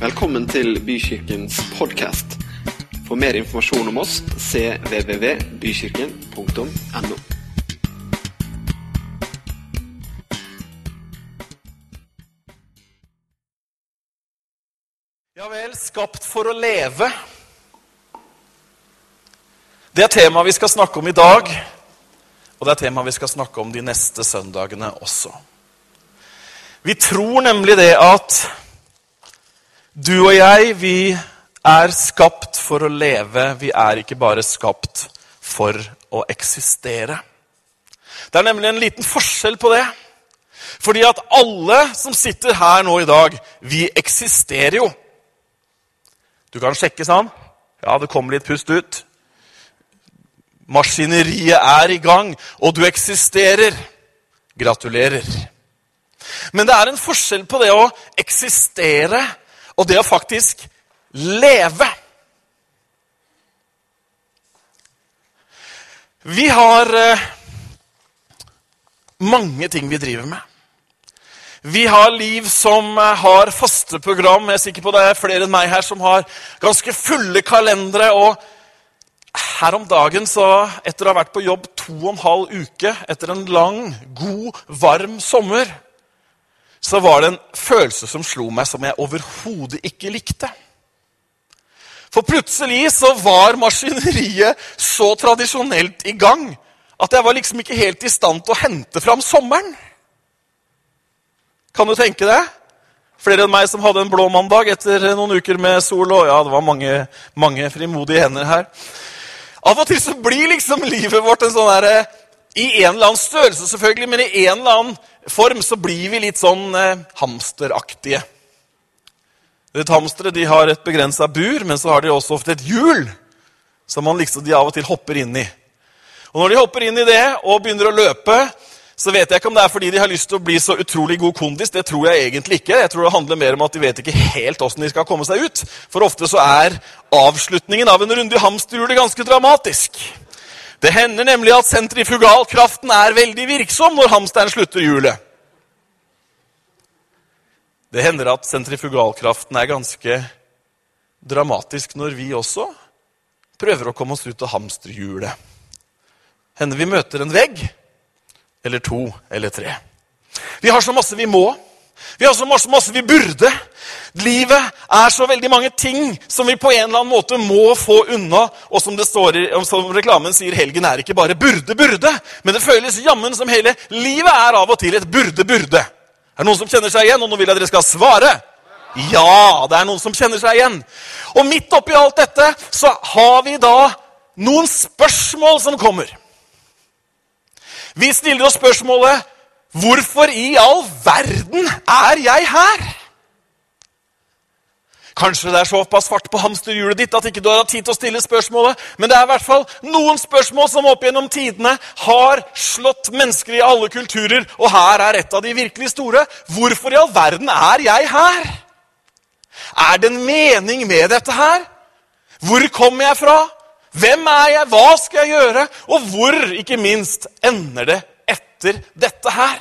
Velkommen til Bykirkens podkast. For mer informasjon om oss cvvvbykirken.no. Ja vel, skapt for å leve. Det er temaet vi skal snakke om i dag, og det er temaet vi skal snakke om de neste søndagene også. Vi tror nemlig det at du og jeg, vi er skapt for å leve. Vi er ikke bare skapt for å eksistere. Det er nemlig en liten forskjell på det. Fordi at alle som sitter her nå i dag, vi eksisterer jo. Du kan sjekke sånn. Ja, det kommer litt pust ut. Maskineriet er i gang, og du eksisterer. Gratulerer. Men det er en forskjell på det å eksistere og det å faktisk leve. Vi har eh, mange ting vi driver med. Vi har liv som eh, har faste program. Jeg er sikker på det er flere enn meg her som har ganske fulle kalendere. og her om dagen, så, etter å ha vært på jobb to og en halv uke etter en lang, god, varm sommer, så var det en følelse som slo meg som jeg overhodet ikke likte. For plutselig så var maskineriet så tradisjonelt i gang at jeg var liksom ikke helt i stand til å hente fram sommeren. Kan du tenke det? Flere enn meg som hadde en blå mandag etter noen uker med sol. og ja, det var mange, mange frimodige hender her. Av og til så blir liksom livet vårt en sånn derre I en eller annen størrelse, selvfølgelig, men i en eller annen form så blir vi litt sånn eh, hamsteraktige. Et hamstere de har et begrensa bur, men så har de også ofte et hjul som man liksom de av og til hopper inn i. Og Når de hopper inn i det og begynner å løpe, så vet jeg ikke om det er fordi de har lyst til å bli så utrolig god kondis. Det tror jeg egentlig ikke. Jeg tror det handler mer om at de vet ikke helt åssen de skal komme seg ut. For ofte så er avslutningen av en runde i hamsterhjulet ganske dramatisk. Det hender nemlig at sentrifugalkraften er veldig virksom når hamsteren slutter hjulet. Det hender at sentrifugalkraften er ganske dramatisk når vi også prøver å komme oss ut av hamsterhjulet. Hender vi møter en vegg eller to eller tre. Vi har så masse vi må. Vi har så masse, masse vi burde. Livet er så veldig mange ting som vi på en eller annen måte må få unna. Og som det står i, som reklamen sier, helgen er ikke bare burde, burde. Men det føles jammen som hele livet er av og til et burde, burde. Er det noen som kjenner seg igjen? Og nå vil jeg at dere skal svare. Ja, det er noen som kjenner seg igjen. Og midt oppi alt dette så har vi da noen spørsmål som kommer. Vi stiller oss spørsmålet Hvorfor i all verden er jeg her? Kanskje det er såpass fart på hamsterhjulet ditt at ikke du har tid til å stille spørsmålet, men det er i hvert fall noen spørsmål som opp gjennom tidene har slått mennesker i alle kulturer, og her er et av de virkelig store. Hvorfor i all verden er jeg her? Er det en mening med dette her? Hvor kommer jeg fra? Hvem er jeg? Hva skal jeg gjøre? Og hvor, ikke minst, ender det etter dette her?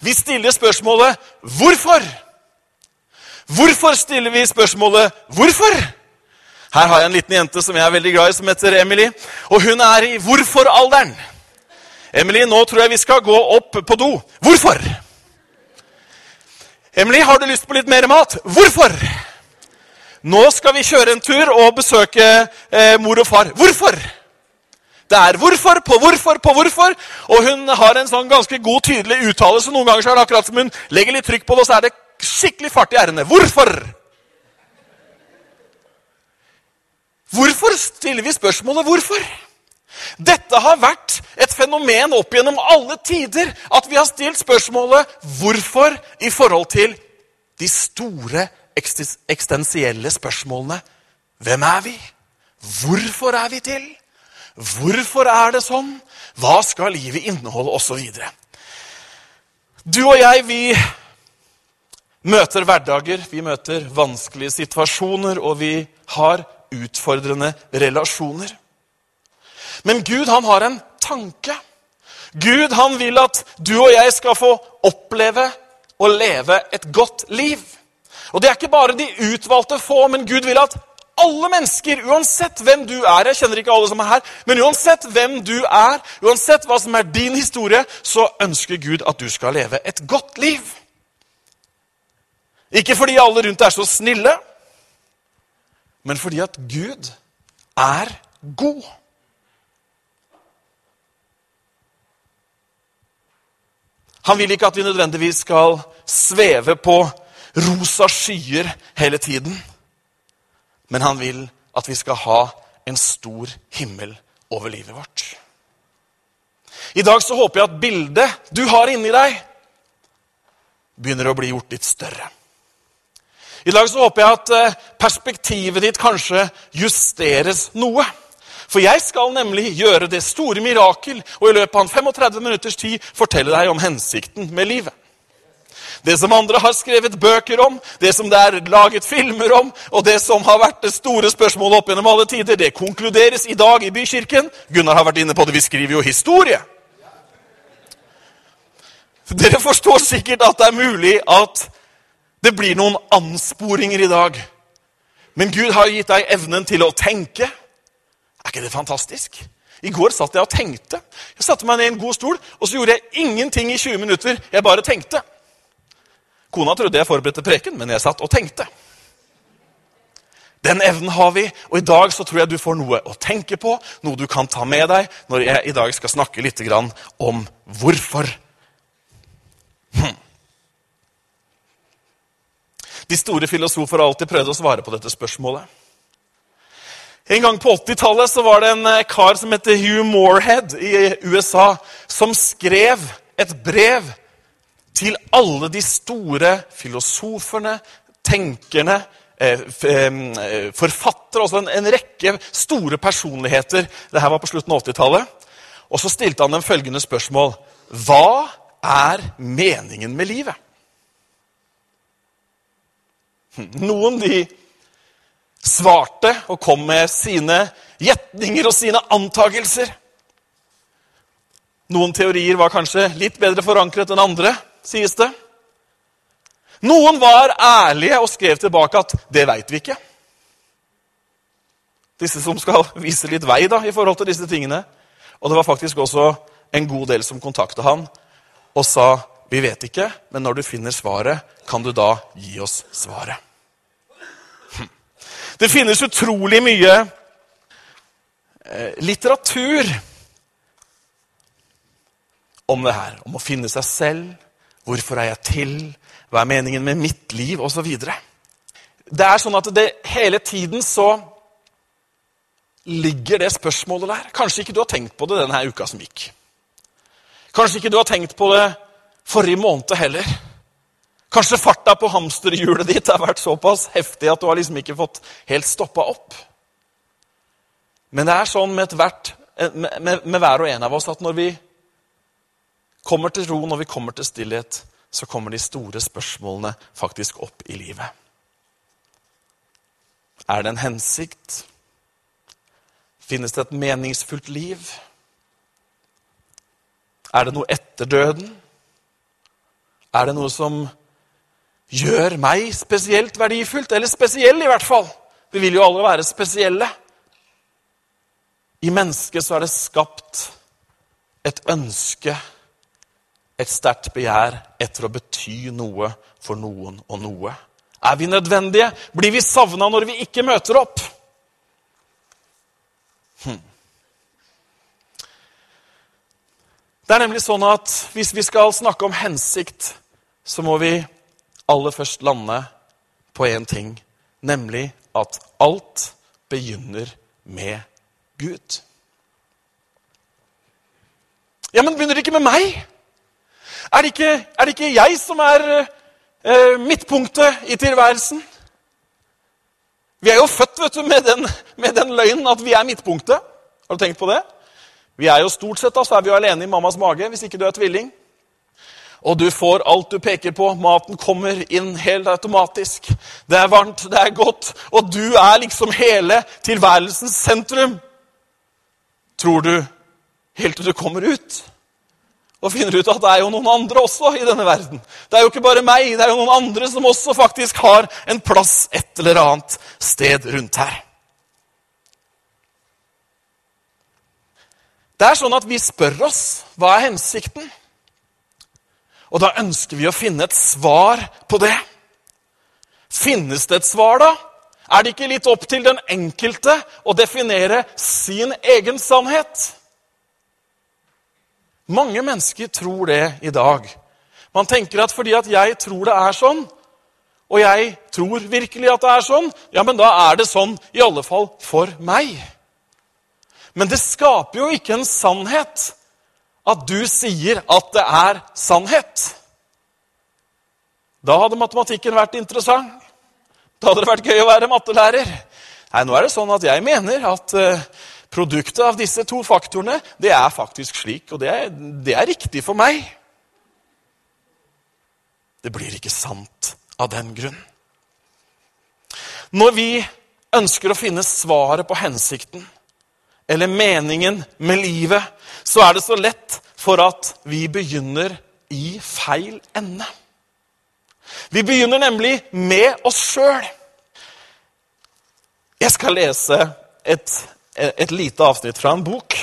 Vi stiller spørsmålet 'Hvorfor?' Hvorfor stiller vi spørsmålet 'Hvorfor?' Her har jeg en liten jente som jeg er veldig glad i, som heter Emily. Og hun er i hvorfor-alderen. Emily, nå tror jeg vi skal gå opp på do. Hvorfor? Emily, har du lyst på litt mer mat? Hvorfor? Nå skal vi kjøre en tur og besøke eh, mor og far. Hvorfor? Det er hvorfor på hvorfor på hvorfor. Og hun har en sånn ganske god, tydelig uttalelse. Noen ganger så er det akkurat som hun legger litt trykk på det, og så er det skikkelig fart i r-ene. Hvorfor? Hvorfor stiller vi spørsmålet 'hvorfor'? Dette har vært et fenomen opp gjennom alle tider. At vi har stilt spørsmålet 'hvorfor' i forhold til de store eksistensielle spørsmålene. Hvem er vi? Hvorfor er vi til? Hvorfor er det sånn? Hva skal livet inneholde? Og videre. Du og jeg, vi møter hverdager, vi møter vanskelige situasjoner, og vi har utfordrende relasjoner. Men Gud, han har en tanke. Gud, han vil at du og jeg skal få oppleve og leve et godt liv. Og det er ikke bare de utvalgte få, men Gud vil at alle mennesker, uansett hvem du er Jeg kjenner ikke alle som er her, men uansett hvem du er, uansett hva som er din historie, så ønsker Gud at du skal leve et godt liv. Ikke fordi alle rundt er så snille, men fordi at Gud er god. Han vil ikke at vi nødvendigvis skal sveve på rosa skyer hele tiden. Men han vil at vi skal ha en stor himmel over livet vårt. I dag så håper jeg at bildet du har inni deg, begynner å bli gjort litt større. I dag så håper jeg at eh, perspektivet ditt kanskje justeres noe. For jeg skal nemlig gjøre det store mirakel og i løpet av en 35 minutters tid fortelle deg om hensikten med livet. Det som andre har skrevet bøker om, det som det er laget filmer om, og det som har vært det store spørsmålet opp gjennom alle tider, det konkluderes i dag i Bykirken. Gunnar har vært inne på det. Vi skriver jo historie. Dere forstår sikkert at det er mulig at det blir noen ansporinger i dag. Men Gud har gitt deg evnen til å tenke. Er ikke det fantastisk? I går satt jeg og tenkte. Jeg satte meg ned i en god stol, og så gjorde jeg ingenting i 20 minutter. Jeg bare tenkte. Kona trodde jeg forberedte preken, men jeg satt og tenkte. Den evnen har vi, og i dag så tror jeg du får noe å tenke på, noe du kan ta med deg når jeg i dag skal snakke litt om hvorfor. Hm. De store filosofer har alltid prøvd å svare på dette spørsmålet. En gang på 80-tallet var det en eh, kar som heter Hugh Moorhead i USA, som skrev et brev til alle de store filosoferne, tenkerne, eh, eh, forfattere Altså en, en rekke store personligheter. Dette var på slutten av 80-tallet. Og så stilte han dem følgende spørsmål. Hva er meningen med livet? Noen de svarte og kom med sine gjetninger og sine antagelser. Noen teorier var kanskje litt bedre forankret enn andre sies det. Noen var ærlige og skrev tilbake at 'det veit vi ikke'. Disse som skal vise litt vei da, i forhold til disse tingene. Og det var faktisk også en god del som kontakta han og sa 'vi vet ikke, men når du finner svaret, kan du da gi oss svaret'. Hm. Det finnes utrolig mye eh, litteratur om det her. Om å finne seg selv, Hvorfor er jeg til? Hva er meningen med mitt liv? Videre. Det er sånn at det hele tiden så ligger det spørsmålet der. Kanskje ikke du har tenkt på det denne uka som gikk. Kanskje ikke du har tenkt på det forrige måned heller. Kanskje farta på hamsterhjulet ditt har vært såpass heftig at du har liksom ikke fått helt stoppa opp. Men det er sånn med, hvert, med, med, med hver og en av oss at når vi kommer til ro, når vi kommer til stillhet, så kommer de store spørsmålene faktisk opp i livet. Er det en hensikt? Finnes det et meningsfullt liv? Er det noe etter døden? Er det noe som gjør meg spesielt verdifullt? Eller spesiell, i hvert fall. Vi vil jo alle være spesielle. I mennesket så er det skapt et ønske et sterkt begjær etter å bety noe for noen og noe. Er vi nødvendige? Blir vi savna når vi ikke møter opp? Hm. Det er nemlig sånn at hvis vi skal snakke om hensikt, så må vi aller først lande på én ting, nemlig at alt begynner med Gud. Ja, men begynner det ikke med meg? Er det ikke, er det ikke jeg som er eh, midtpunktet i tilværelsen? Vi er jo født vet du, med den, med den løgnen at vi er midtpunktet. Har du tenkt på det? Vi er jo Stort sett da, så er vi jo alene i mammas mage hvis ikke du er tvilling. Og du får alt du peker på. Maten kommer inn helt automatisk. Det er varmt, det er godt, og du er liksom hele tilværelsens sentrum. Tror du helt til du kommer ut. Og finner ut at det er jo noen andre også i denne verden. Det er jo ikke bare meg, det er jo noen andre som også faktisk har en plass et eller annet sted rundt her. Det er sånn at vi spør oss hva er hensikten? Og da ønsker vi å finne et svar på det. Finnes det et svar, da? Er det ikke litt opp til den enkelte å definere sin egen sannhet? Mange mennesker tror det i dag. Man tenker at fordi at jeg tror det er sånn, og jeg tror virkelig at det er sånn, ja, men da er det sånn i alle fall for meg. Men det skaper jo ikke en sannhet at du sier at det er sannhet. Da hadde matematikken vært interessant. Da hadde det vært gøy å være mattelærer. Nei, nå er det sånn at jeg mener at uh, produktet av disse to faktorene, det er faktisk slik, og det er, det er riktig for meg. Det blir ikke sant av den grunn. Når vi ønsker å finne svaret på hensikten, eller meningen med livet, så er det så lett for at vi begynner i feil ende. Vi begynner nemlig med oss sjøl. Jeg skal lese et, et, lite avsnitt fra en bok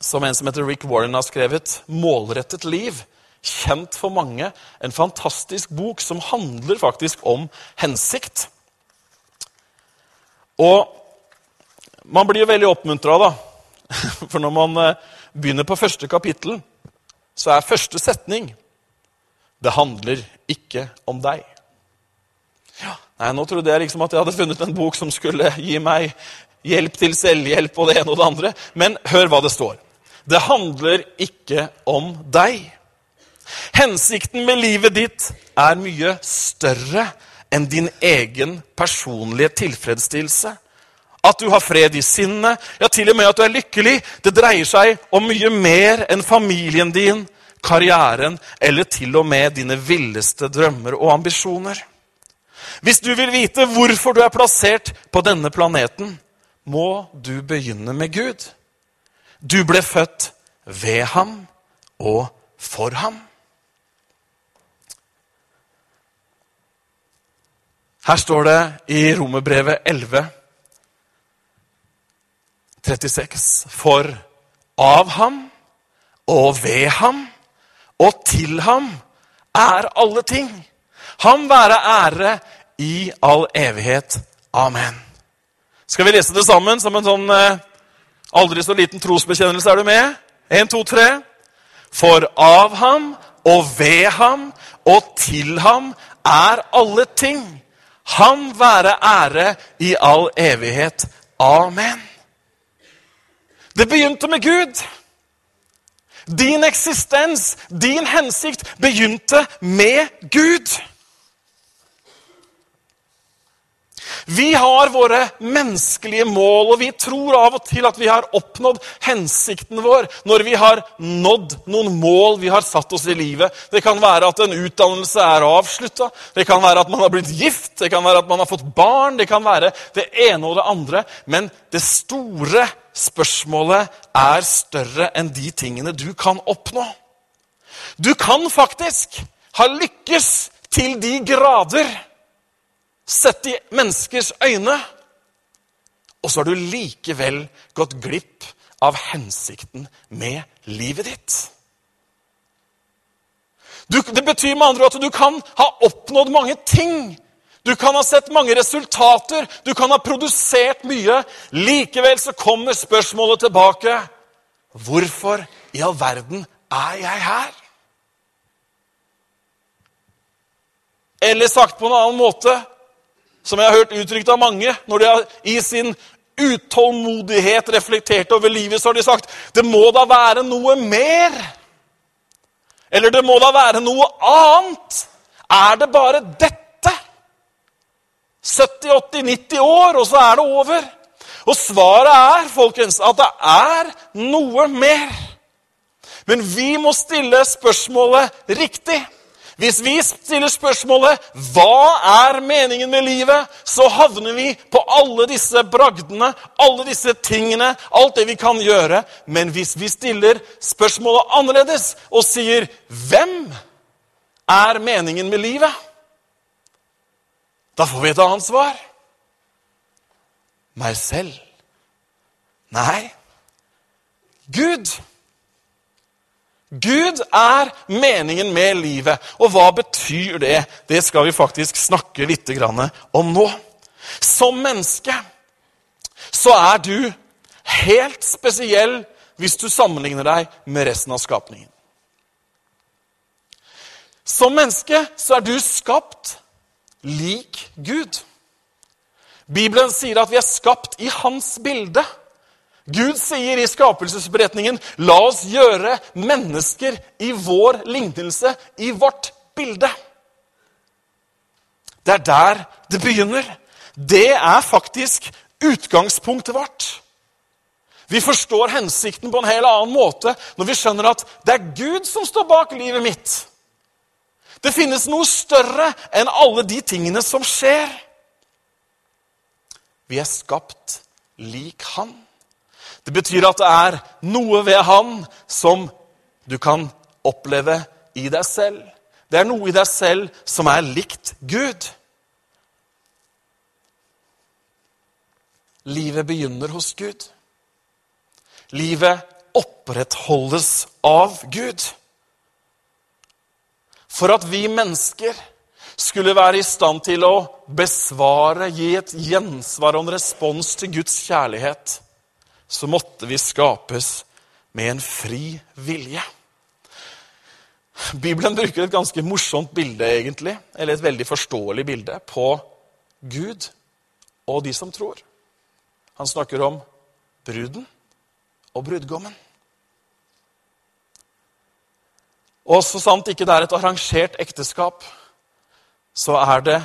som en som heter Rick Warren har skrevet. 'Målrettet liv'. Kjent for mange. En fantastisk bok som handler faktisk om hensikt. Og man blir jo veldig oppmuntra, da. For når man eh, begynner på første kapittel, så er første setning Det handler ikke om deg. Ja, nei, Nå trodde jeg liksom at jeg hadde funnet en bok som skulle gi meg hjelp til selvhjelp og det ene og det andre. Men hør hva det står. Det handler ikke om deg. Hensikten med livet ditt er mye større enn din egen personlige tilfredsstillelse. At du har fred i sinnet, ja, til og med at du er lykkelig. Det dreier seg om mye mer enn familien din, karrieren eller til og med dine villeste drømmer og ambisjoner. Hvis du vil vite hvorfor du er plassert på denne planeten, må du begynne med Gud. Du ble født ved ham og for ham. Her står det i Romerbrevet 11 36. For av ham og ved ham og til ham er alle ting. Ham være ære i all evighet. Amen. Skal vi lese det sammen som en sånn eh, aldri så liten trosbekjennelse? Er du med? Én, to, tre. For av ham og ved ham og til ham er alle ting. Ham være ære i all evighet. Amen. Det begynte med Gud. Din eksistens, din hensikt, begynte med Gud. Vi har våre menneskelige mål, og vi tror av og til at vi har oppnådd hensikten vår når vi har nådd noen mål vi har satt oss i livet. Det kan være at en utdannelse er avslutta, det kan være at man har blitt gift, det kan være at man har fått barn, det kan være det ene og det andre. Men det store spørsmålet er større enn de tingene du kan oppnå. Du kan faktisk ha lykkes til de grader sett i menneskers øyne. Og så har du likevel gått glipp av hensikten med livet ditt. Du, det betyr med andre ord at du kan ha oppnådd mange ting. Du kan ha sett mange resultater, du kan ha produsert mye. Likevel så kommer spørsmålet tilbake. Hvorfor i all verden er jeg her? Eller sagt på en annen måte som jeg har hørt uttrykt av mange når de har i sin utålmodighet reflektert over livet, så har de sagt det må da være noe mer. Eller det må da være noe annet. Er det bare dette? 70-80-90 år, og så er det over. Og svaret er, folkens, at det er noe mer. Men vi må stille spørsmålet riktig. Hvis vi stiller spørsmålet 'Hva er meningen med livet?', så havner vi på alle disse bragdene, alle disse tingene, alt det vi kan gjøre. Men hvis vi stiller spørsmålet annerledes og sier 'Hvem er meningen med livet?', da får vi et annet svar. Meg selv. Nei, Gud. Gud er meningen med livet. Og hva betyr det? Det skal vi faktisk snakke litt om nå. Som menneske så er du helt spesiell hvis du sammenligner deg med resten av skapningen. Som menneske så er du skapt lik Gud. Bibelen sier at vi er skapt i hans bilde. Gud sier i skapelsesberetningen, 'La oss gjøre mennesker i vår lignelse, i vårt bilde'. Det er der det begynner. Det er faktisk utgangspunktet vårt. Vi forstår hensikten på en helt annen måte når vi skjønner at det er Gud som står bak livet mitt. Det finnes noe større enn alle de tingene som skjer. Vi er skapt lik Han. Det betyr at det er noe ved Han som du kan oppleve i deg selv. Det er noe i deg selv som er likt Gud. Livet begynner hos Gud. Livet opprettholdes av Gud. For at vi mennesker skulle være i stand til å besvare, gi et gjensvar og en respons til Guds kjærlighet, så måtte vi skapes med en fri vilje. Bibelen bruker et ganske morsomt bilde, egentlig, eller et veldig forståelig bilde, på Gud og de som tror. Han snakker om bruden og brudgommen. Og så sant ikke det er et arrangert ekteskap, så er det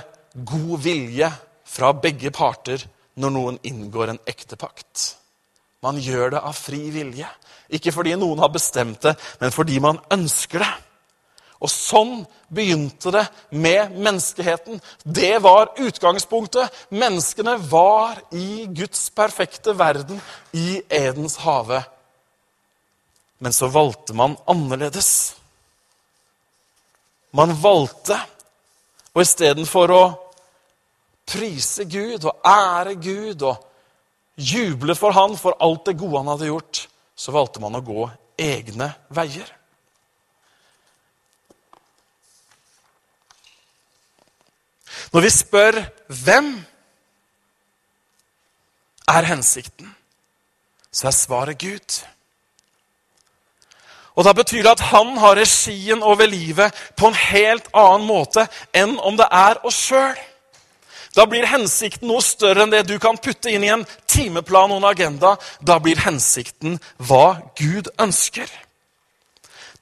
god vilje fra begge parter når noen inngår en ektepakt. Man gjør det av fri vilje. Ikke fordi noen har bestemt det, men fordi man ønsker det. Og sånn begynte det med menneskeheten. Det var utgangspunktet. Menneskene var i Guds perfekte verden, i Edens hage. Men så valgte man annerledes. Man valgte, og istedenfor å prise Gud og ære Gud og juble for han for alt det gode han hadde gjort, så valgte man å gå egne veier. Når vi spør hvem er hensikten, så er svaret Gud. Og Da betyr det at han har regien over livet på en helt annen måte enn om det er oss sjøl. Da blir hensikten noe større enn det du kan putte inn i en timeplan og en agenda. Da blir hensikten hva Gud ønsker.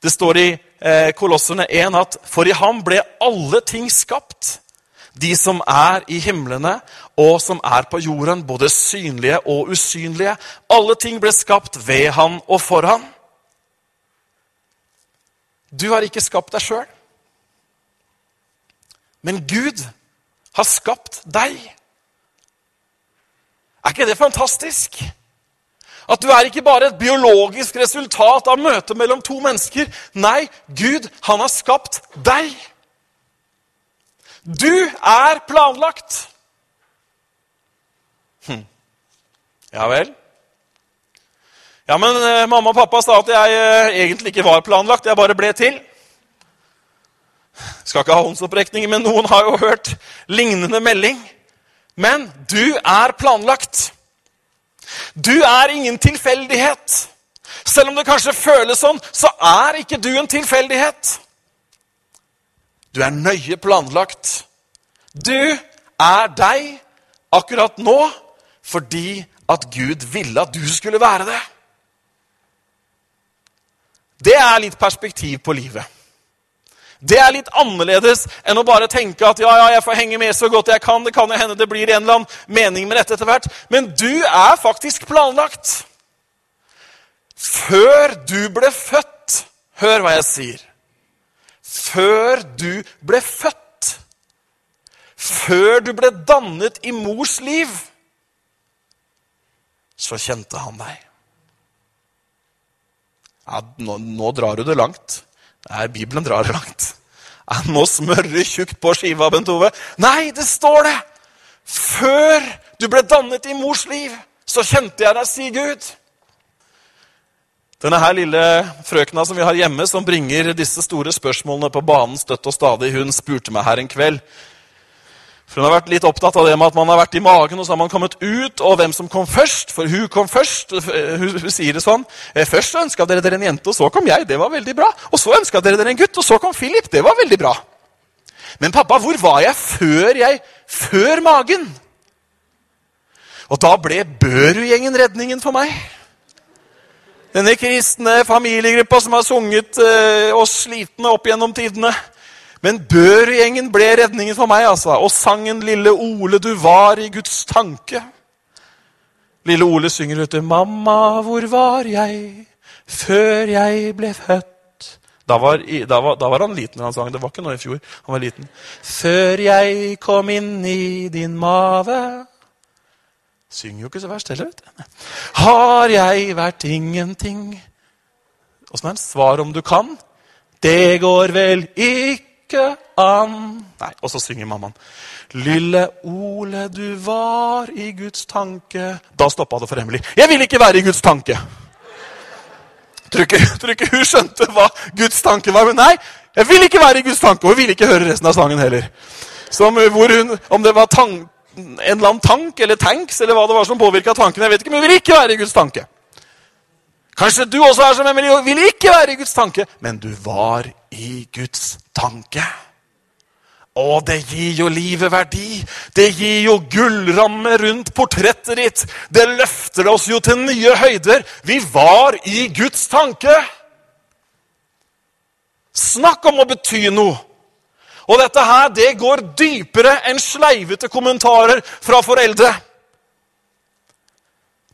Det står i eh, Kolosserne 1 at for i ham ble alle ting skapt. De som er i himlene og som er på jorden, både synlige og usynlige. Alle ting ble skapt ved han og for han. Du har ikke skapt deg sjøl. Men Gud har skapt deg. Er ikke det fantastisk? At du er ikke bare et biologisk resultat av møtet mellom to mennesker. Nei, Gud, han har skapt deg. Du er planlagt. Hm. Ja vel? Ja, men eh, mamma og pappa sa at jeg eh, egentlig ikke var planlagt, jeg bare ble til. Skal ikke ha håndsopprekninger, men noen har jo hørt lignende melding. Men du er planlagt. Du er ingen tilfeldighet. Selv om det kanskje føles sånn, så er ikke du en tilfeldighet. Du er nøye planlagt. Du er deg akkurat nå fordi at Gud ville at du skulle være det. Det er litt perspektiv på livet. Det er litt annerledes enn å bare tenke at ja, ja, jeg får henge med så godt jeg kan. Det kan jo hende det blir en eller annen mening med dette etter hvert. Men du er faktisk planlagt. Før du ble født Hør hva jeg sier. før du ble født. Før du ble dannet i mors liv, så kjente han deg. Ja, nå, nå drar du det langt. Nei, Bibelen drar langt. Jeg må smøre tjukt på skiva, Bent Ove. Nei, det står det! Før du ble dannet i mors liv, så kjente jeg deg, si Gud. Denne her lille frøkna som vi har hjemme, som bringer disse store spørsmålene på banen støtt og stadig, hun spurte meg her en kveld. For Hun har vært litt opptatt av det med at man har vært i magen, og så har man kommet ut, og hvem som kom først. For hun kom først. Hun, hun sier det sånn. «Eh, Først så ønska dere dere en jente, og så kom jeg. Det var veldig bra. Og så ønska dere dere en gutt, og så kom Philip. Det var veldig bra. Men pappa, hvor var jeg før jeg Før magen? Og da ble Børud-gjengen redningen for meg. Denne kristne familiegruppa som har sunget eh, oss slitne opp gjennom tidene. Men Børud-gjengen ble redningen for meg, altså. Og sangen 'Lille Ole, du var i Guds tanke'. Lille Ole synger ute 'Mamma, hvor var jeg før jeg ble født'? Da var, da, var, da var han liten han sang. Det var ikke nå i fjor. Han var liten. Før jeg kom inn i din mave Synger jo ikke så verst heller, vet du. Har jeg vært ingenting? Åssen er det? Svar om du kan. Det går vel ikke an Nei, og så synger mammaen. Lille Ole, du var i Guds tanke Da stoppa det for Emily. Jeg vil ikke være i Guds tanke! Tror ikke, ikke hun skjønte hva Guds tanke var. Men nei, jeg vil ikke være i Guds tanke, og hun ville ikke høre resten av sangen heller. Som hvor hun, Om det var tang, en eller annen tank eller tanks eller hva det var som påvirka tanken, jeg vet ikke, men hun vil ikke være i Guds tanke. Kanskje du også er som Emilie og vil ikke være i Guds tanke, men du var i Guds tanke. Å, det gir jo livet verdi. Det gir jo gullramme rundt portrettet ditt. Det løfter oss jo til nye høyder. Vi var i Guds tanke. Snakk om å bety noe. Og dette her, det går dypere enn sleivete kommentarer fra foreldre.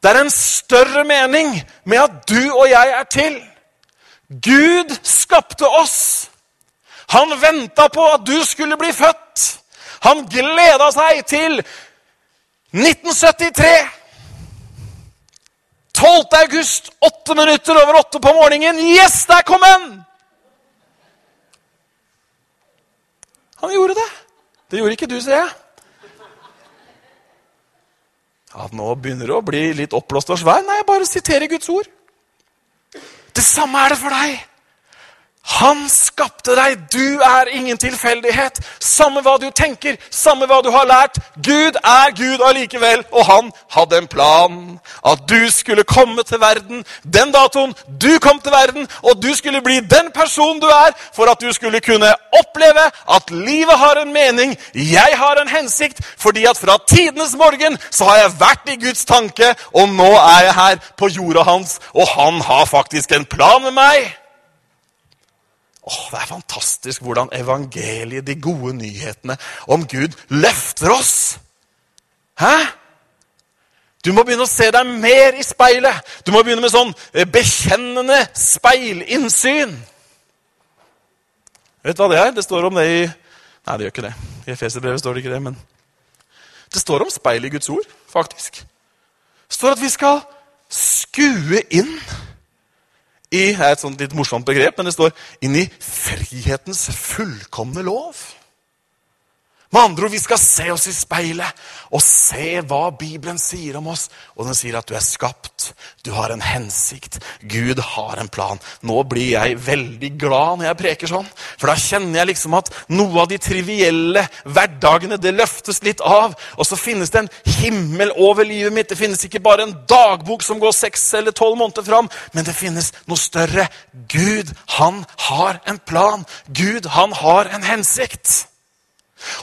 Det er en større mening med at du og jeg er til. Gud skapte oss. Han venta på at du skulle bli født. Han gleda seg til 1973. 12. august, åtte minutter over åtte på morgenen. Yes, der kom en! Han gjorde det. Det gjorde ikke du, ser jeg. Ja, Nå begynner det å bli litt oppblåst og svær. Nei, jeg bare siterer Guds ord. Det samme er det for deg. Han skapte deg. Du er ingen tilfeldighet. Samme hva du tenker, samme hva du har lært. Gud er Gud allikevel, og han hadde en plan. At du skulle komme til verden den datoen du kom til verden, og du skulle bli den personen du er, for at du skulle kunne oppleve at livet har en mening, jeg har en hensikt, fordi at fra tidenes morgen så har jeg vært i Guds tanke, og nå er jeg her på jorda hans, og han har faktisk en plan med meg. Åh, Det er fantastisk hvordan evangeliet, de gode nyhetene om Gud, løfter oss. Hæ? Du må begynne å se deg mer i speilet. Du må begynne med sånn eh, bekjennende speilinnsyn. Vet du hva det er? Det står om det i Nei, det gjør ikke det. I Efeserbrevet står det ikke det, men Det står om speil i Guds ord, faktisk. Det står at vi skal skue inn i er et sånt litt morsomt begrep, men det står 'inn i frihetens fullkomne lov'. Med andre ord, vi skal se oss i speilet og se hva Bibelen sier om oss. Og den sier at du er skapt, du har en hensikt, Gud har en plan. Nå blir jeg veldig glad når jeg preker sånn, for da kjenner jeg liksom at noe av de trivielle hverdagene det løftes litt av. Og så finnes det en himmel over livet mitt. Det finnes ikke bare en dagbok som går seks eller tolv måneder fram, men det finnes noe større. Gud, han har en plan. Gud, han har en hensikt.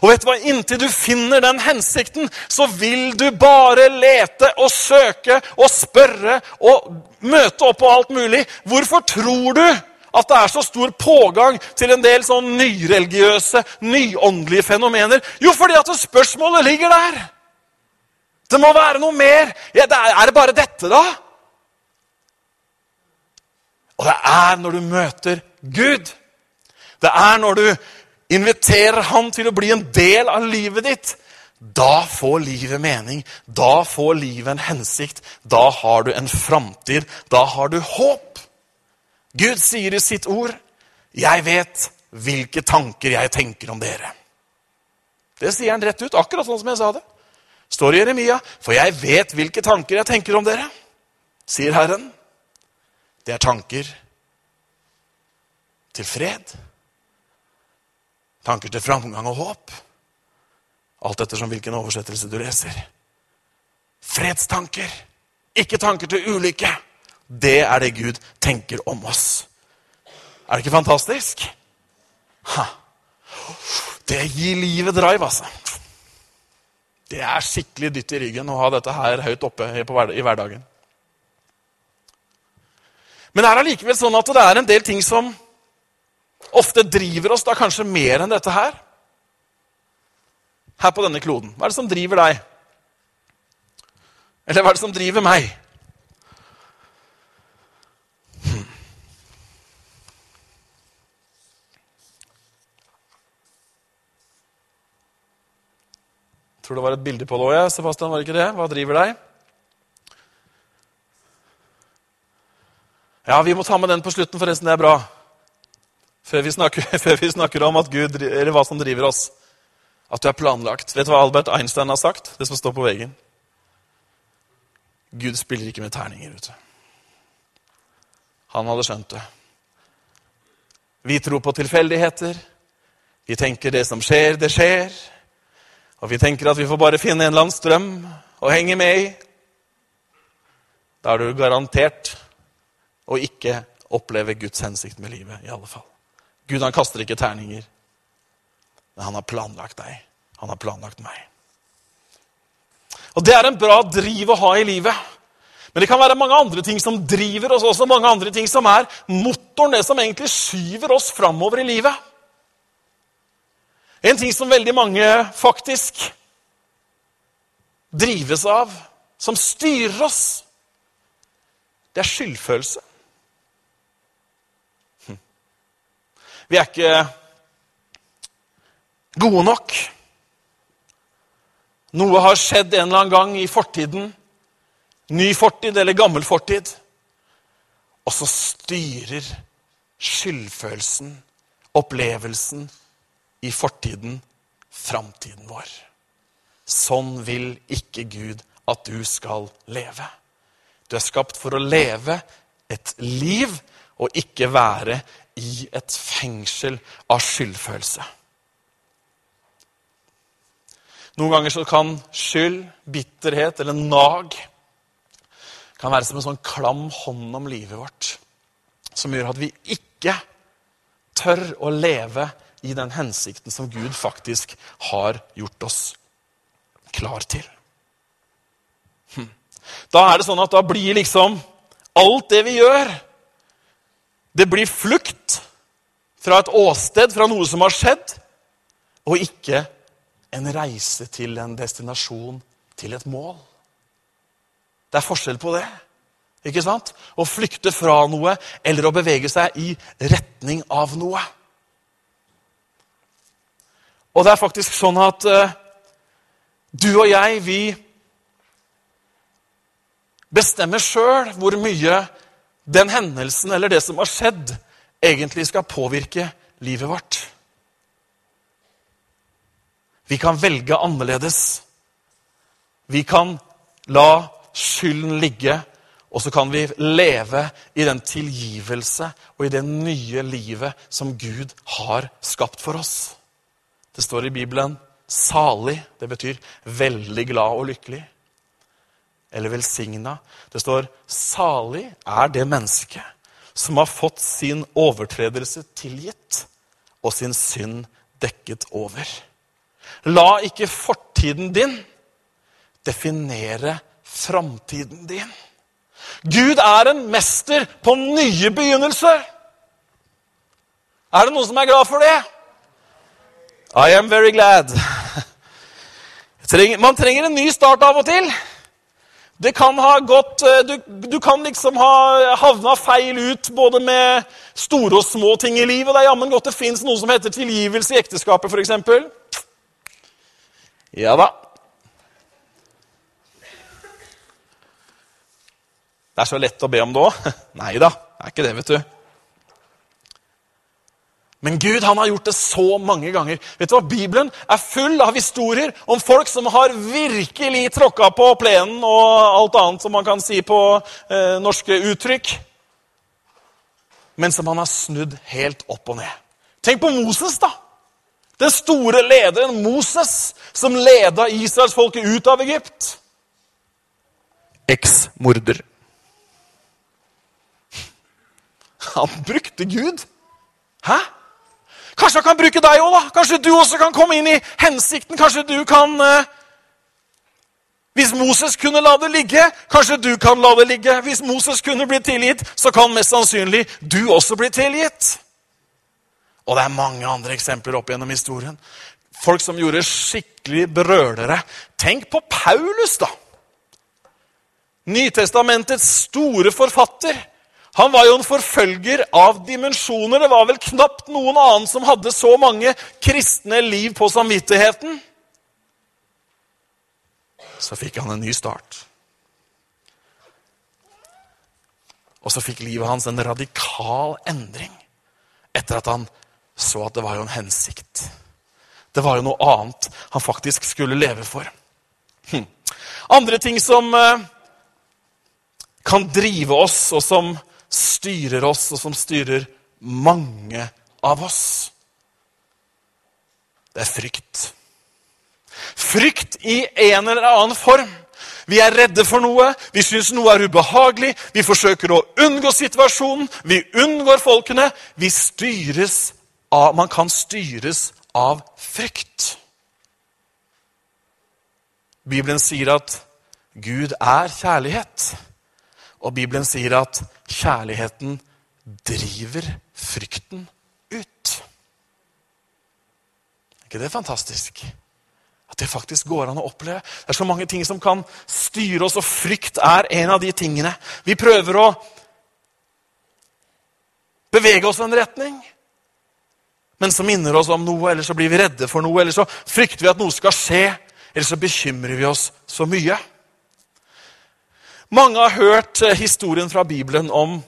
Og vet du hva? Inntil du finner den hensikten, så vil du bare lete og søke og spørre og møte opp på alt mulig. Hvorfor tror du at det er så stor pågang til en del sånn nyreligiøse, nyåndelige fenomener? Jo, fordi at spørsmålet ligger der. Det må være noe mer. Ja, det er, er det bare dette, da? Og det er når du møter Gud. Det er når du inviterer han til å bli en del av livet ditt. Da får livet mening. Da får livet en hensikt. Da har du en framtid. Da har du håp. Gud sier i sitt ord, 'Jeg vet hvilke tanker jeg tenker om dere'. Det sier han rett ut, akkurat sånn som jeg sa det. Står i Jeremia, 'For jeg vet hvilke tanker jeg tenker om dere', sier Herren. Det er tanker til fred. Tanker til framgang og håp. Alt ettersom hvilken oversettelse du leser. Fredstanker, ikke tanker til ulykke. Det er det Gud tenker om oss. Er det ikke fantastisk? Ha. Det gir livet drive, altså. Det er skikkelig dytt i ryggen å ha dette her høyt oppe i hverdagen. Men det er allikevel sånn at det er en del ting som ofte driver oss, da kanskje mer enn dette her. Her på denne kloden. Hva er det som driver deg? Eller hva er det som driver meg? Jeg tror det var et bilde på det òg, Sebastian. var det ikke det? Hva driver deg? Ja, vi må ta med den på slutten, forresten. Det er bra. Før vi snakker, før vi snakker om Gud, hva som driver oss. At du er planlagt. Vet du hva Albert Einstein har sagt? Det som står på veggen. Gud spiller ikke med terninger. ute. Han hadde skjønt det. Vi tror på tilfeldigheter. Vi tenker det som skjer, det skjer. Og vi tenker at vi får bare finne en eller annen å henge med i. Da er du garantert å ikke oppleve Guds hensikt med livet. i alle fall. Gud han kaster ikke terninger. Men han har planlagt deg. Han har planlagt meg. Og Det er en bra driv å ha i livet. Men det kan være mange andre ting som driver oss også. mange andre ting som er motoren, det som egentlig skyver oss framover i livet. En ting som veldig mange faktisk drives av, som styrer oss, det er skyldfølelse. Vi er ikke gode nok. Noe har skjedd en eller annen gang i fortiden. Ny fortid eller gammel fortid. Og så styrer skyldfølelsen, opplevelsen, i fortiden framtiden vår. Sånn vil ikke Gud at du skal leve. Du er skapt for å leve et liv og ikke være i et fengsel av skyldfølelse. Noen ganger så kan skyld, bitterhet eller nag kan være som en sånn klam hånd om livet vårt, som gjør at vi ikke tør å leve i den hensikten som Gud faktisk har gjort oss klar til. Hm. Da er det sånn at da blir liksom alt det vi gjør Det blir flukt fra et åsted, fra noe som har skjedd, og ikke en reise til en destinasjon, til et mål. Det er forskjell på det. Ikke sant? Å flykte fra noe eller å bevege seg i retning av noe. Og det er faktisk sånn at uh, du og jeg, vi bestemmer sjøl hvor mye den hendelsen eller det som har skjedd, egentlig skal påvirke livet vårt. Vi kan velge annerledes. Vi kan la skylden ligge, og så kan vi leve i den tilgivelse og i det nye livet som Gud har skapt for oss. Det står i Bibelen 'salig'. Det betyr veldig glad og lykkelig. Eller velsigna. Det står 'salig er det mennesket som har fått sin overtredelse tilgitt' og sin synd dekket over. La ikke fortiden din definere framtiden din. Gud er en mester på nye begynnelser. Er det noen som er glad for det? I am very glad. Man trenger en ny start av og til. Det kan ha gått eh, Du, du kan liksom ha havna feil ut både med store og små ting i livet. Det er jammen godt det fins noe som heter tilgivelse i ekteskapet, f.eks. Ja da. Det er så lett å be om det òg. Nei da, det er ikke det, vet du. Men Gud han har gjort det så mange ganger. Vet du hva? Bibelen er full av historier om folk som har virkelig tråkka på plenen og alt annet som man kan si på eh, norske uttrykk. Men som han har snudd helt opp og ned. Tenk på Moses, da! Den store lederen Moses, som leda israelsfolket ut av Egypt. Eksmorder. Han brukte Gud. Hæ? Kanskje han kan bruke deg òg? Kanskje du også kan komme inn i hensikten? Kanskje du kan eh, Hvis Moses kunne la det ligge, kanskje du kan la det ligge. Hvis Moses kunne bli tilgitt, så kan mest sannsynlig du også bli tilgitt. Og det er mange andre eksempler opp gjennom historien. Folk som gjorde skikkelig brølere. Tenk på Paulus, da! Nytestamentets store forfatter. Han var jo en forfølger av dimensjoner. Det var vel knapt noen annen som hadde så mange kristne liv på samvittigheten. Så fikk han en ny start. Og så fikk livet hans en radikal endring etter at han så at det var jo en hensikt. Det var jo noe annet han faktisk skulle leve for. Hm. Andre ting som eh, kan drive oss, og som styrer oss, og som styrer mange av oss. Det er frykt. Frykt i en eller annen form. Vi er redde for noe, vi syns noe er ubehagelig, vi forsøker å unngå situasjonen, vi unngår folkene. Vi styres av, man kan styres av frykt. Bibelen sier at Gud er kjærlighet. Og Bibelen sier at kjærligheten driver frykten ut. Er ikke det fantastisk? At det faktisk går an å oppleve. Det er så mange ting som kan styre oss, og frykt er en av de tingene. Vi prøver å bevege oss i en retning, men så minner oss om noe, eller så blir vi redde for noe, eller så frykter vi at noe skal skje, eller så bekymrer vi oss så mye. Mange har hørt eh, historien fra Bibelen om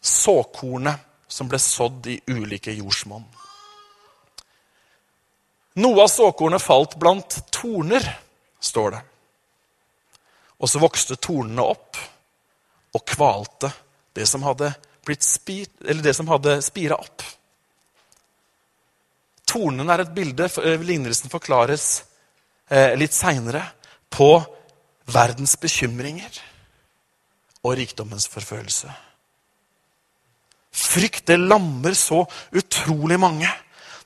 såkornet som ble sådd i ulike jordsmonn. Noe av såkornet falt blant torner, står det. Og så vokste tornene opp og kvalte det som hadde, spir, det som hadde spira opp. Tornene er et bilde, eh, lignelsen forklares eh, litt seinere, på verdens bekymringer og rikdommens forfølelse. Frykt det lammer så utrolig mange.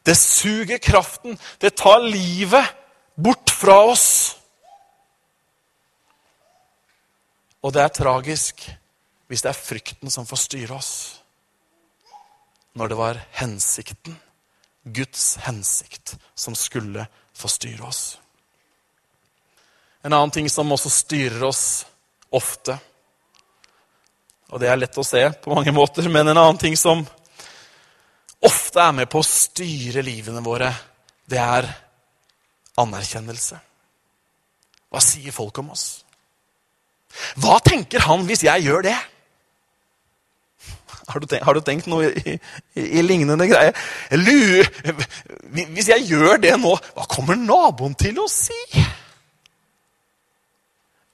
Det suger kraften. Det tar livet bort fra oss. Og det er tragisk hvis det er frykten som får styre oss. Når det var hensikten, Guds hensikt, som skulle få styre oss. En annen ting som også styrer oss ofte, og det er lett å se på mange måter, men en annen ting som ofte er med på å styre livene våre, det er anerkjennelse. Hva sier folk om oss? Hva tenker han hvis jeg gjør det? Har du tenkt, har du tenkt noe i, i, i, lignende greie? Lurer, hvis jeg gjør det nå, hva kommer naboen til å si?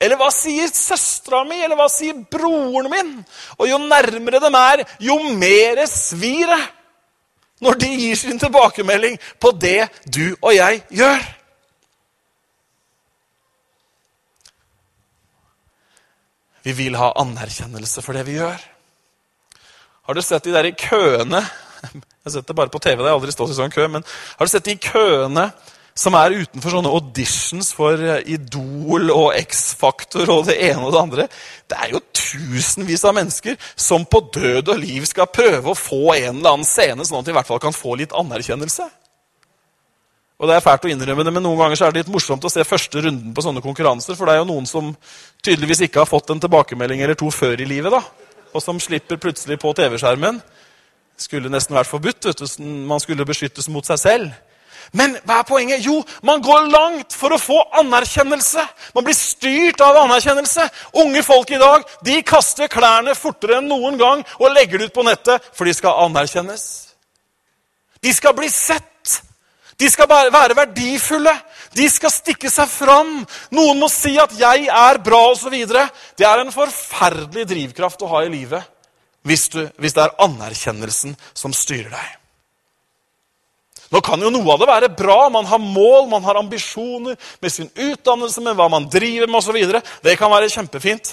Eller hva sier søstera mi, eller hva sier broren min? Og jo nærmere de er, jo mer svir det når de gir sin tilbakemelding på det du og jeg gjør. Vi vil ha anerkjennelse for det vi gjør. Har du sett de der i køene Jeg har sett det bare på TV, det har aldri stått i sånn kø, men har du sett de køene som er utenfor sånne auditions for eh, Idol og X-Faktor og det ene og det andre. Det er jo tusenvis av mennesker som på død og liv skal prøve å få en eller annen scene, sånn at de i hvert fall kan få litt anerkjennelse. Og det er fælt å innrømme det, men Noen ganger er det litt morsomt å se første runden på sånne konkurranser. For det er jo noen som tydeligvis ikke har fått en tilbakemelding eller to før i livet. da, Og som slipper plutselig på TV-skjermen. Skulle nesten vært forbudt. vet du, Man skulle beskyttes mot seg selv. Men hva er poenget? Jo, man går langt for å få anerkjennelse. Man blir styrt av anerkjennelse. Unge folk i dag de kaster klærne fortere enn noen gang og legger det ut på nettet, for de skal anerkjennes. De skal bli sett. De skal være verdifulle. De skal stikke seg fram. Noen må si at 'jeg er bra', osv. Det er en forferdelig drivkraft å ha i livet hvis, du, hvis det er anerkjennelsen som styrer deg. Nå kan jo noe av det være bra. Man har mål, man har ambisjoner med sin utdannelse, med hva man driver med osv. Det kan være kjempefint.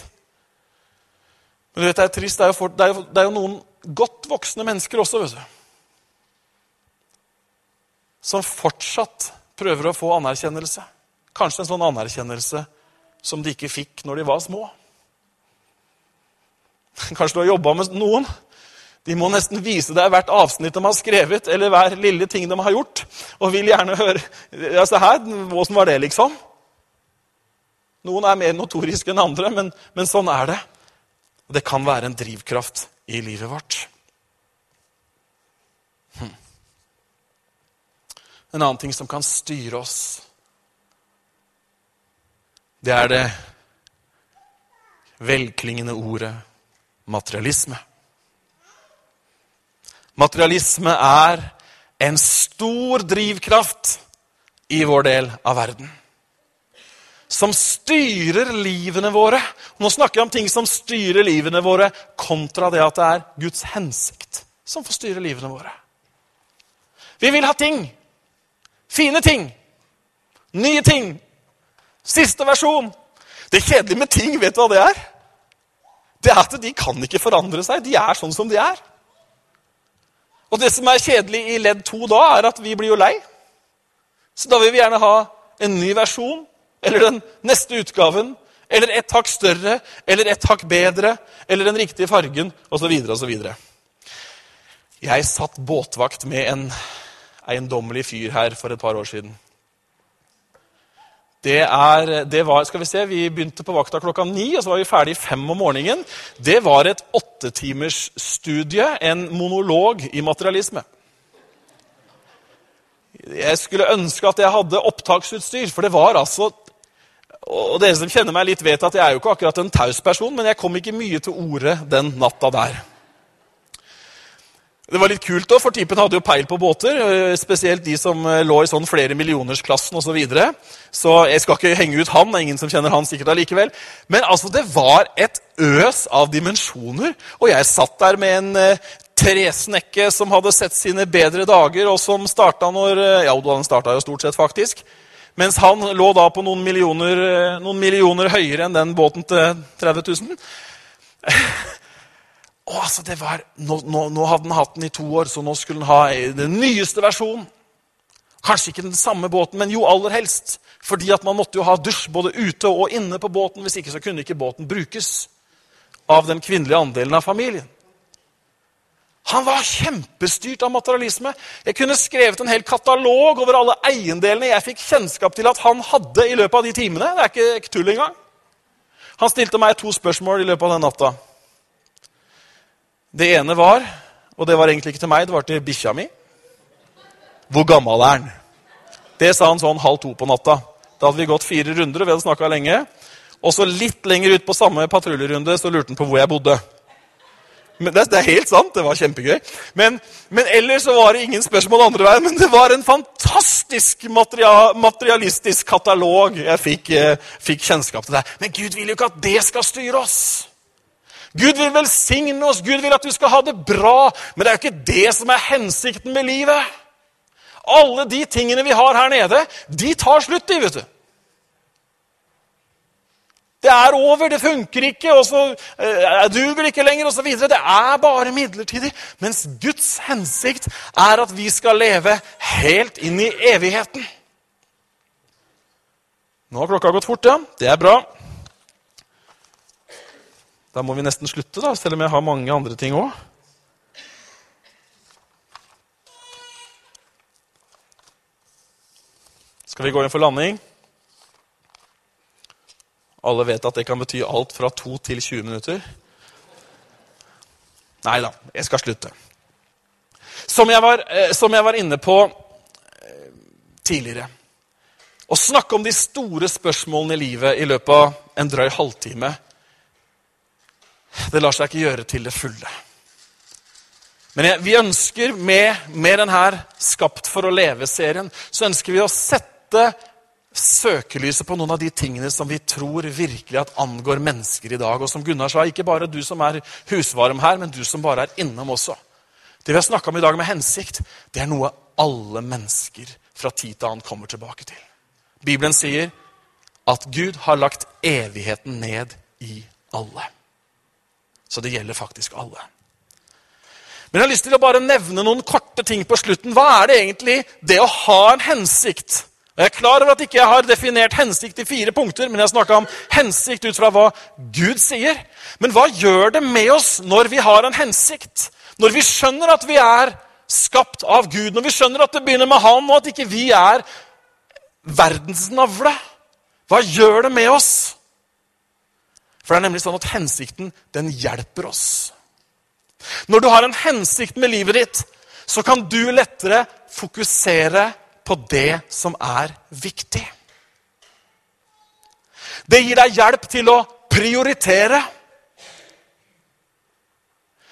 Men du vet, det er trist. Det er, for, det, er jo, det er, jo, noen godt voksne mennesker også, vet du. Som fortsatt prøver å få anerkjennelse. Kanskje en sånn anerkjennelse som de ikke fikk når de var små. Kanskje du har jobba med noen de må nesten vise deg hvert avsnitt de har skrevet, eller hver lille ting de har gjort. Og vil gjerne høre ja, Se her, åssen var det, liksom? Noen er mer notoriske enn andre, men, men sånn er det. Og det kan være en drivkraft i livet vårt. Hm. En annen ting som kan styre oss, det er det velklingende ordet materialisme. Materialisme er en stor drivkraft i vår del av verden. Som styrer livene våre. Nå snakker jeg om ting som styrer livene våre, kontra det at det er Guds hensikt som får styre livene våre. Vi vil ha ting. Fine ting. Nye ting. Siste versjon. Det kjedelige med ting, vet du hva det er? Det er at de kan ikke forandre seg. De er sånn som de er. Og det som er kjedelig i ledd to da, er at vi blir jo lei. Så da vil vi gjerne ha en ny versjon, eller den neste utgaven, eller et hakk større, eller et hakk bedre, eller den riktige fargen, osv. osv. Jeg satt båtvakt med en eiendommelig fyr her for et par år siden. Det, er, det var, skal Vi se, vi begynte på vakta klokka ni, og så var vi ferdig fem om morgenen. Det var et åttetimersstudie, en monolog i materialisme. Jeg skulle ønske at jeg hadde opptaksutstyr, for det var altså Og dere som kjenner meg litt, vet at jeg er jo ikke akkurat en taus person, men jeg kom ikke mye til orde den natta der. Det var litt kult, da, for typen hadde jo peil på båter. Eh, spesielt de som eh, lå i sånn flere millionersklassen osv. Så, videre. så jeg skal ikke henge ut han. Ingen som kjenner han sikkert allikevel. Men altså, det var et øs av dimensjoner. Og jeg satt der med en eh, tresnekke som hadde sett sine bedre dager, og som starta når Ja, han starta jo stort sett, faktisk. Mens han lå da på noen millioner, noen millioner høyere enn den båten til 30 000. Å, altså det var, nå, nå, nå, hadde han hatt den i to år, så nå skulle han ha den nyeste versjonen. Kanskje ikke den samme båten, men jo aller helst. Fordi at man måtte jo ha dusj både ute og inne på båten. Hvis ikke så kunne ikke båten brukes av den kvinnelige andelen av familien. Han var kjempestyrt av materialisme. Jeg kunne skrevet en hel katalog over alle eiendelene jeg fikk kjennskap til at han hadde i løpet av de timene. Det er ikke, tull engang. Han stilte meg to spørsmål i løpet av den natta. Det ene var, og det var egentlig ikke til meg, det var til bikkja mi. Hvor gammel er han? Det sa han sånn halv to på natta. Da hadde vi gått fire runder, og vi hadde snakka lenge. Og så litt lenger ut på samme patruljerunde så lurte han på hvor jeg bodde. Men det, det, er helt sant. Det var kjempegøy. Men, men, ellers så var det ingen spørsmål andre veien. Men det var en fantastisk materia, materialistisk katalog jeg fikk, eh, fikk kjennskap til der. Men Gud vil jo ikke at det skal styre oss. Gud vil velsigne oss, Gud vil at vi skal ha det bra. Men det er jo ikke det som er hensikten med livet. Alle de tingene vi har her nede, de tar slutt, de, vet du. Det er over, det funker ikke, og så uh, duger det ikke lenger osv. Det er bare midlertidig. Mens Guds hensikt er at vi skal leve helt inn i evigheten. Nå har klokka gått fort, ja. Det er bra. Da må vi nesten slutte, da, selv om jeg har mange andre ting òg. Skal vi gå inn for landing? Alle vet at det kan bety alt fra 2 til 20 minutter. Nei da, jeg skal slutte. Som jeg var, eh, som jeg var inne på eh, tidligere Å snakke om de store spørsmålene i livet i løpet av en drøy halvtime det lar seg ikke gjøre til det fulle. Men jeg, vi ønsker med, med denne Skapt for å leve-serien så ønsker vi å sette søkelyset på noen av de tingene som vi tror virkelig at angår mennesker i dag. Og som Gunnar sa, ikke bare du som er husvarm her, men du som bare er innom også. Det vi har snakka om i dag med hensikt, det er noe alle mennesker fra tid til annen kommer tilbake til. Bibelen sier at Gud har lagt evigheten ned i alle. Så det gjelder faktisk alle. Men jeg har lyst til å bare nevne noen korte ting på slutten. Hva er det egentlig det å ha en hensikt? Jeg er klar over at ikke jeg har definert hensikt i fire punkter, men jeg snakka om hensikt ut fra hva Gud sier. Men hva gjør det med oss når vi har en hensikt? Når vi skjønner at vi er skapt av Gud, når vi skjønner at det begynner med Han, og at ikke vi er verdensnavle? Hva gjør det med oss? For det er nemlig sånn at hensikten, den hjelper oss. Når du har en hensikt med livet ditt, så kan du lettere fokusere på det som er viktig. Det gir deg hjelp til å prioritere.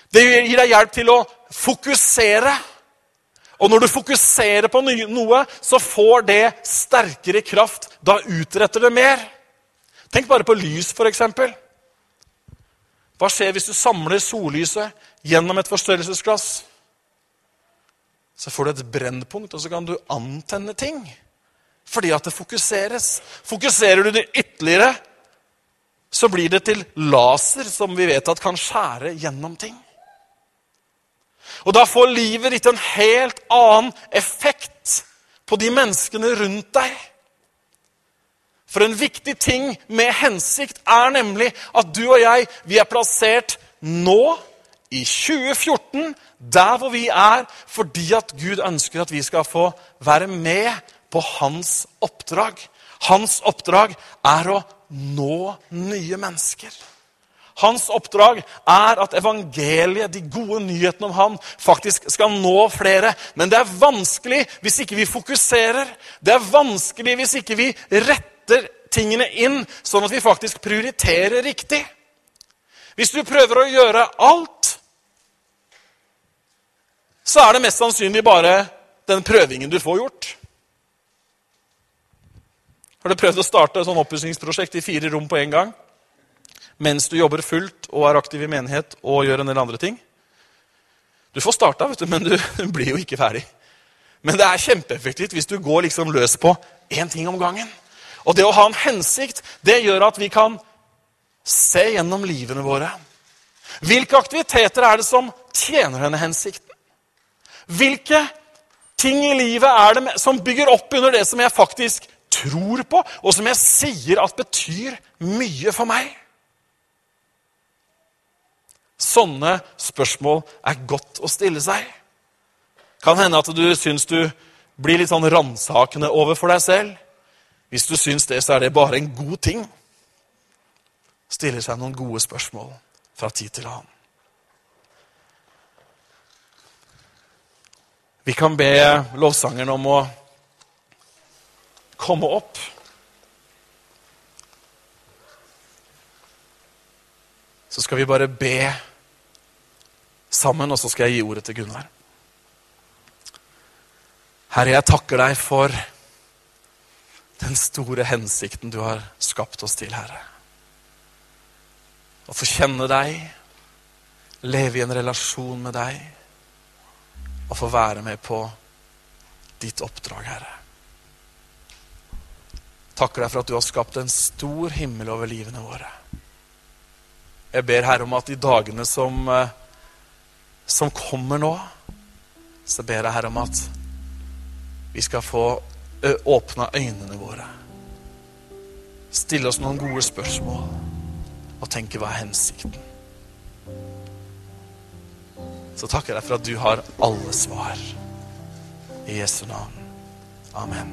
Det gir deg hjelp til å fokusere. Og når du fokuserer på noe, så får det sterkere kraft. Da utretter det mer. Tenk bare på lys, f.eks. Hva skjer hvis du samler sollyset gjennom et forstørrelsesglass? Så får du et brennpunkt, og så kan du antenne ting. Fordi at det fokuseres. Fokuserer du det ytterligere, så blir det til laser, som vi vet at kan skjære gjennom ting. Og da får livet ditt en helt annen effekt på de menneskene rundt deg. For en viktig ting med hensikt er nemlig at du og jeg vi er plassert nå, i 2014, der hvor vi er, fordi at Gud ønsker at vi skal få være med på hans oppdrag. Hans oppdrag er å nå nye mennesker. Hans oppdrag er at evangeliet, de gode nyhetene om ham, faktisk skal nå flere. Men det er vanskelig hvis ikke vi fokuserer. Det er vanskelig hvis ikke vi retter tingene inn, sånn at vi faktisk prioriterer riktig. Hvis du prøver å gjøre alt, så er det mest sannsynlig bare den prøvingen du får gjort. Har du prøvd å starte et sånn oppussingsprosjekt i fire rom på en gang? Mens du jobber fullt og er aktiv i menighet og gjør en del andre ting? Du får starta, vet du, men du blir jo ikke ferdig. Men det er kjempeeffektivt hvis du går liksom løs på én ting om gangen. Og det å ha en hensikt, det gjør at vi kan se gjennom livene våre. Hvilke aktiviteter er det som tjener denne hensikten? Hvilke ting i livet er det som bygger opp under det som jeg faktisk tror på, og som jeg sier at betyr mye for meg? Sånne spørsmål er godt å stille seg. Kan hende at du syns du blir litt sånn ransakende overfor deg selv. Hvis du syns det, så er det bare en god ting. Stiller seg noen gode spørsmål fra tid til annen. Vi kan be lovsangeren om å komme opp. Så skal vi bare be sammen, og så skal jeg gi ordet til Gunnar. Herre, jeg takker deg for den store hensikten du har skapt oss til, Herre. Å få kjenne deg, leve i en relasjon med deg og få være med på ditt oppdrag, Herre. Takker deg for at du har skapt en stor himmel over livene våre. Jeg ber Herre om at i dagene som, eh, som kommer nå, så ber jeg Herre om at vi skal få åpna øynene våre. Stille oss noen gode spørsmål og tenke hva er hensikten? så takker jeg deg for at du har alle svar. I Jesu navn. Amen.